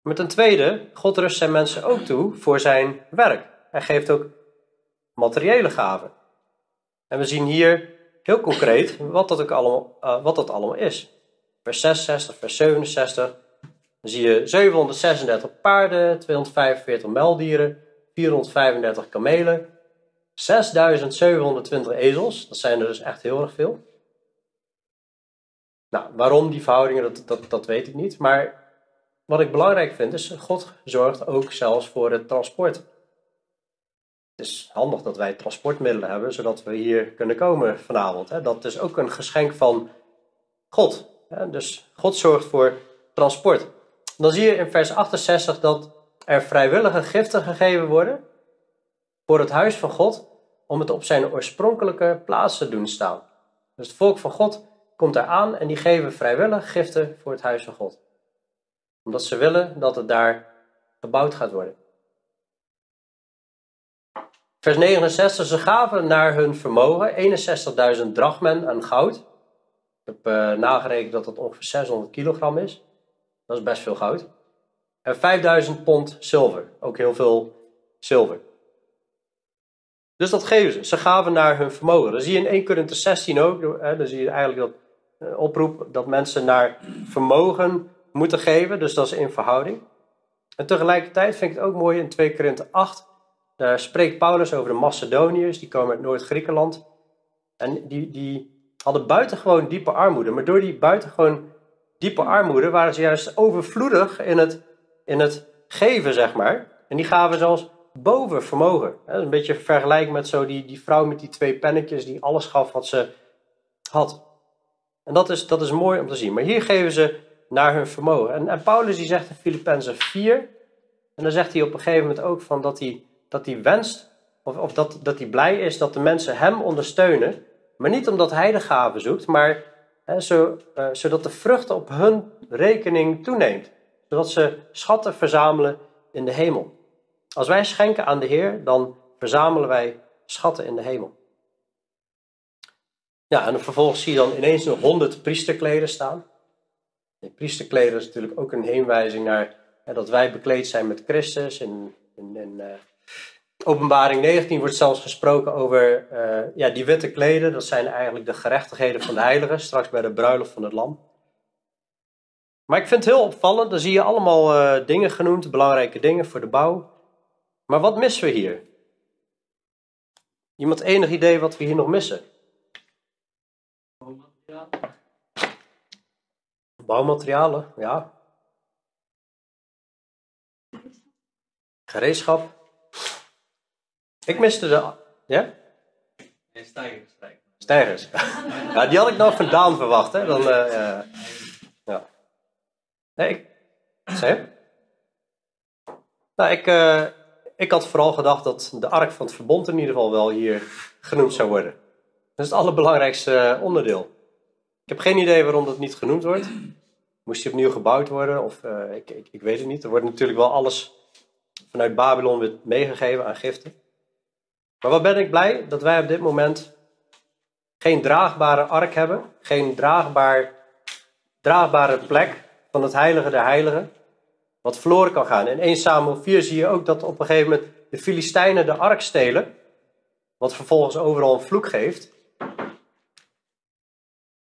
Speaker 1: Maar ten tweede, God rust zijn mensen ook toe voor zijn werk. Hij geeft ook materiële gaven. En we zien hier heel concreet wat dat, allemaal, uh, wat dat allemaal is. Vers 66, vers 67. Dan zie je 736 paarden, 245 meldieren, 435 kamelen, 6720 ezels. Dat zijn er dus echt heel erg veel. Nou, waarom die verhoudingen, dat, dat, dat weet ik niet. Maar wat ik belangrijk vind is, God zorgt ook zelfs voor het transport. Het is handig dat wij transportmiddelen hebben, zodat we hier kunnen komen vanavond. Dat is ook een geschenk van God. Dus God zorgt voor transport. Dan zie je in vers 68 dat er vrijwillige giften gegeven worden voor het huis van God om het op zijn oorspronkelijke plaats te doen staan. Dus het volk van God komt eraan en die geven vrijwillig giften voor het huis van God. Omdat ze willen dat het daar gebouwd gaat worden. Vers 69, ze gaven naar hun vermogen 61.000 drachmen aan goud. Ik heb uh, nagerekend dat dat ongeveer 600 kilogram is. Dat is best veel goud. En 5000 pond zilver. Ook heel veel zilver. Dus dat geven ze. Ze gaven naar hun vermogen. Dan zie je in 1 Corinthië 16 ook. Hè, dan zie je eigenlijk dat uh, oproep dat mensen naar vermogen moeten geven. Dus dat is in verhouding. En tegelijkertijd vind ik het ook mooi in 2 Korinthe 8 daar spreekt Paulus over de Macedoniërs, die komen uit Noord-Griekenland. En die, die hadden buitengewoon diepe armoede. Maar door die buitengewoon diepe armoede waren ze juist overvloedig in het, in het geven, zeg maar. En die gaven zelfs boven vermogen. Is een beetje vergelijk met zo die, die vrouw met die twee pennetjes die alles gaf wat ze had. En dat is, dat is mooi om te zien. Maar hier geven ze naar hun vermogen. En, en Paulus die zegt in Filippenzen 4, en dan zegt hij op een gegeven moment ook van dat hij dat hij wenst, of, of dat, dat hij blij is dat de mensen hem ondersteunen. Maar niet omdat hij de gaven zoekt, maar uh, zodat de vrucht op hun rekening toeneemt. Zodat ze schatten verzamelen in de hemel. Als wij schenken aan de Heer, dan verzamelen wij schatten in de hemel. Ja, en vervolgens zie je dan ineens nog honderd priesterkleden staan. De priesterkleden is natuurlijk ook een heenwijzing naar hè, dat wij bekleed zijn met Christus. In, in uh, Openbaring 19 wordt zelfs gesproken over uh, ja, die witte kleden. Dat zijn eigenlijk de gerechtigheden van de heiligen, straks bij de bruiloft van het lam. Maar ik vind het heel opvallend, dan zie je allemaal uh, dingen genoemd, belangrijke dingen voor de bouw. Maar wat missen we hier? Iemand enig idee wat we hier nog missen? Bouwmaterialen. Bouwmaterialen, ja. Gereedschap. Ik miste de. Ja?
Speaker 2: En stijgers.
Speaker 1: Stijgers. ja, die had ik nog vandaan verwacht, hè? Dan, uh, ja. Nee, ik. Zeg Nou, ik, uh, ik had vooral gedacht dat de ark van het verbond in ieder geval wel hier genoemd zou worden. Dat is het allerbelangrijkste eh, onderdeel. Ik heb geen idee waarom dat niet genoemd wordt. Moest hij opnieuw gebouwd worden? Of uh, ik, ik, ik weet het niet. Er wordt natuurlijk wel alles vanuit Babylon weer meegegeven aan giften. Maar wat ben ik blij dat wij op dit moment geen draagbare ark hebben, geen draagbaar, draagbare plek van het heilige der heiligen, wat verloren kan gaan. In 1 Samuel 4 zie je ook dat op een gegeven moment de Filistijnen de ark stelen, wat vervolgens overal een vloek geeft.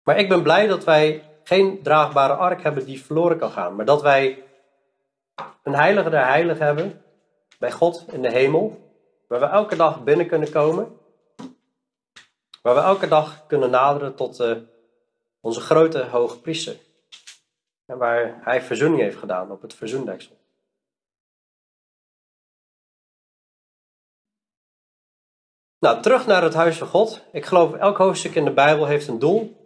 Speaker 1: Maar ik ben blij dat wij geen draagbare ark hebben die verloren kan gaan, maar dat wij een heilige der heiligen hebben bij God in de hemel, Waar we elke dag binnen kunnen komen. Waar we elke dag kunnen naderen tot uh, onze grote hoge priester. En waar hij verzoening heeft gedaan op het verzoendeksel. Nou, terug naar het huis van God. Ik geloof elk hoofdstuk in de Bijbel heeft een doel.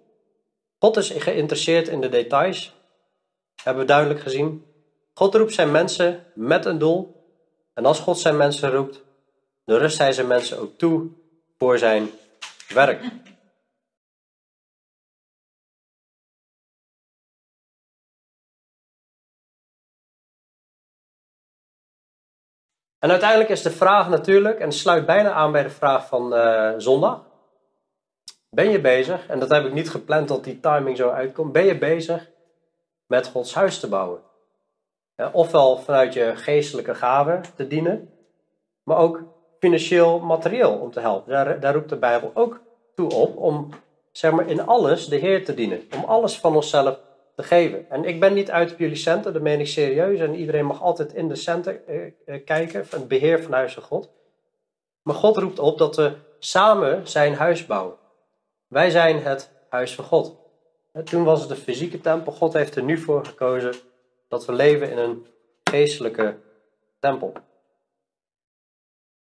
Speaker 1: God is geïnteresseerd in de details. Hebben we duidelijk gezien. God roept zijn mensen met een doel. En als God zijn mensen roept, dan rust hij zijn mensen ook toe voor zijn werk. En uiteindelijk is de vraag natuurlijk, en sluit bijna aan bij de vraag van uh, zondag. Ben je bezig, en dat heb ik niet gepland dat die timing zo uitkomt, ben je bezig met Gods huis te bouwen? Eh, ofwel vanuit je geestelijke gaven te dienen, maar ook financieel materieel om te helpen. Daar, daar roept de Bijbel ook toe op om zeg maar, in alles de Heer te dienen. Om alles van onszelf te geven. En ik ben niet uit op jullie centen, dat meen ik serieus. En iedereen mag altijd in de centen eh, eh, kijken, van het beheer van huis van God. Maar God roept op dat we samen zijn huis bouwen. Wij zijn het huis van God. Toen was het de fysieke tempel. God heeft er nu voor gekozen dat we leven in een geestelijke tempel.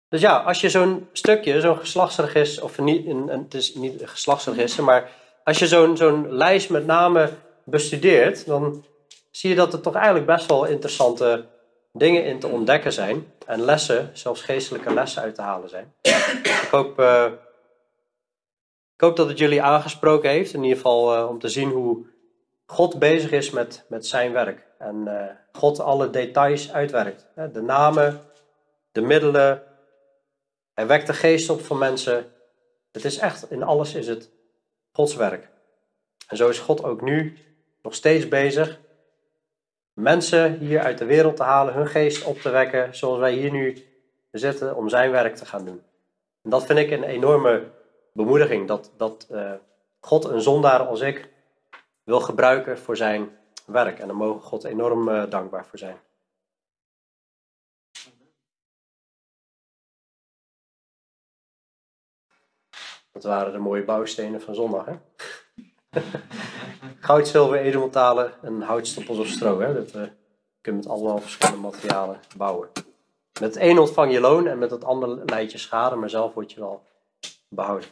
Speaker 1: Dus ja, als je zo'n stukje, zo'n geslachtsregister, of niet, het is niet een geslachtsregister, maar als je zo'n zo'n lijst met namen bestudeert, dan zie je dat er toch eigenlijk best wel interessante dingen in te ontdekken zijn. En lessen, zelfs geestelijke lessen uit te halen zijn. Ik hoop, uh, ik hoop dat het jullie aangesproken heeft, in ieder geval uh, om te zien hoe God bezig is met, met zijn werk. En uh, God alle details uitwerkt. De namen, de middelen. Hij wekt de geest op van mensen. Het is echt, in alles is het Gods werk. En zo is God ook nu nog steeds bezig mensen hier uit de wereld te halen, hun geest op te wekken, zoals wij hier nu zitten, om zijn werk te gaan doen. En dat vind ik een enorme bemoediging, dat, dat uh, God een zondaar als ik wil gebruiken voor zijn werk. En daar mogen God enorm uh, dankbaar voor zijn. Dat waren de mooie bouwstenen van zondag, hè? Goud, zilver, edelmetalen en houtstoppels of stro. Hè? Dat uh, kun je met allemaal verschillende materialen bouwen. Met het een ontvang je loon en met het andere leid je schade, maar zelf word je wel behouden.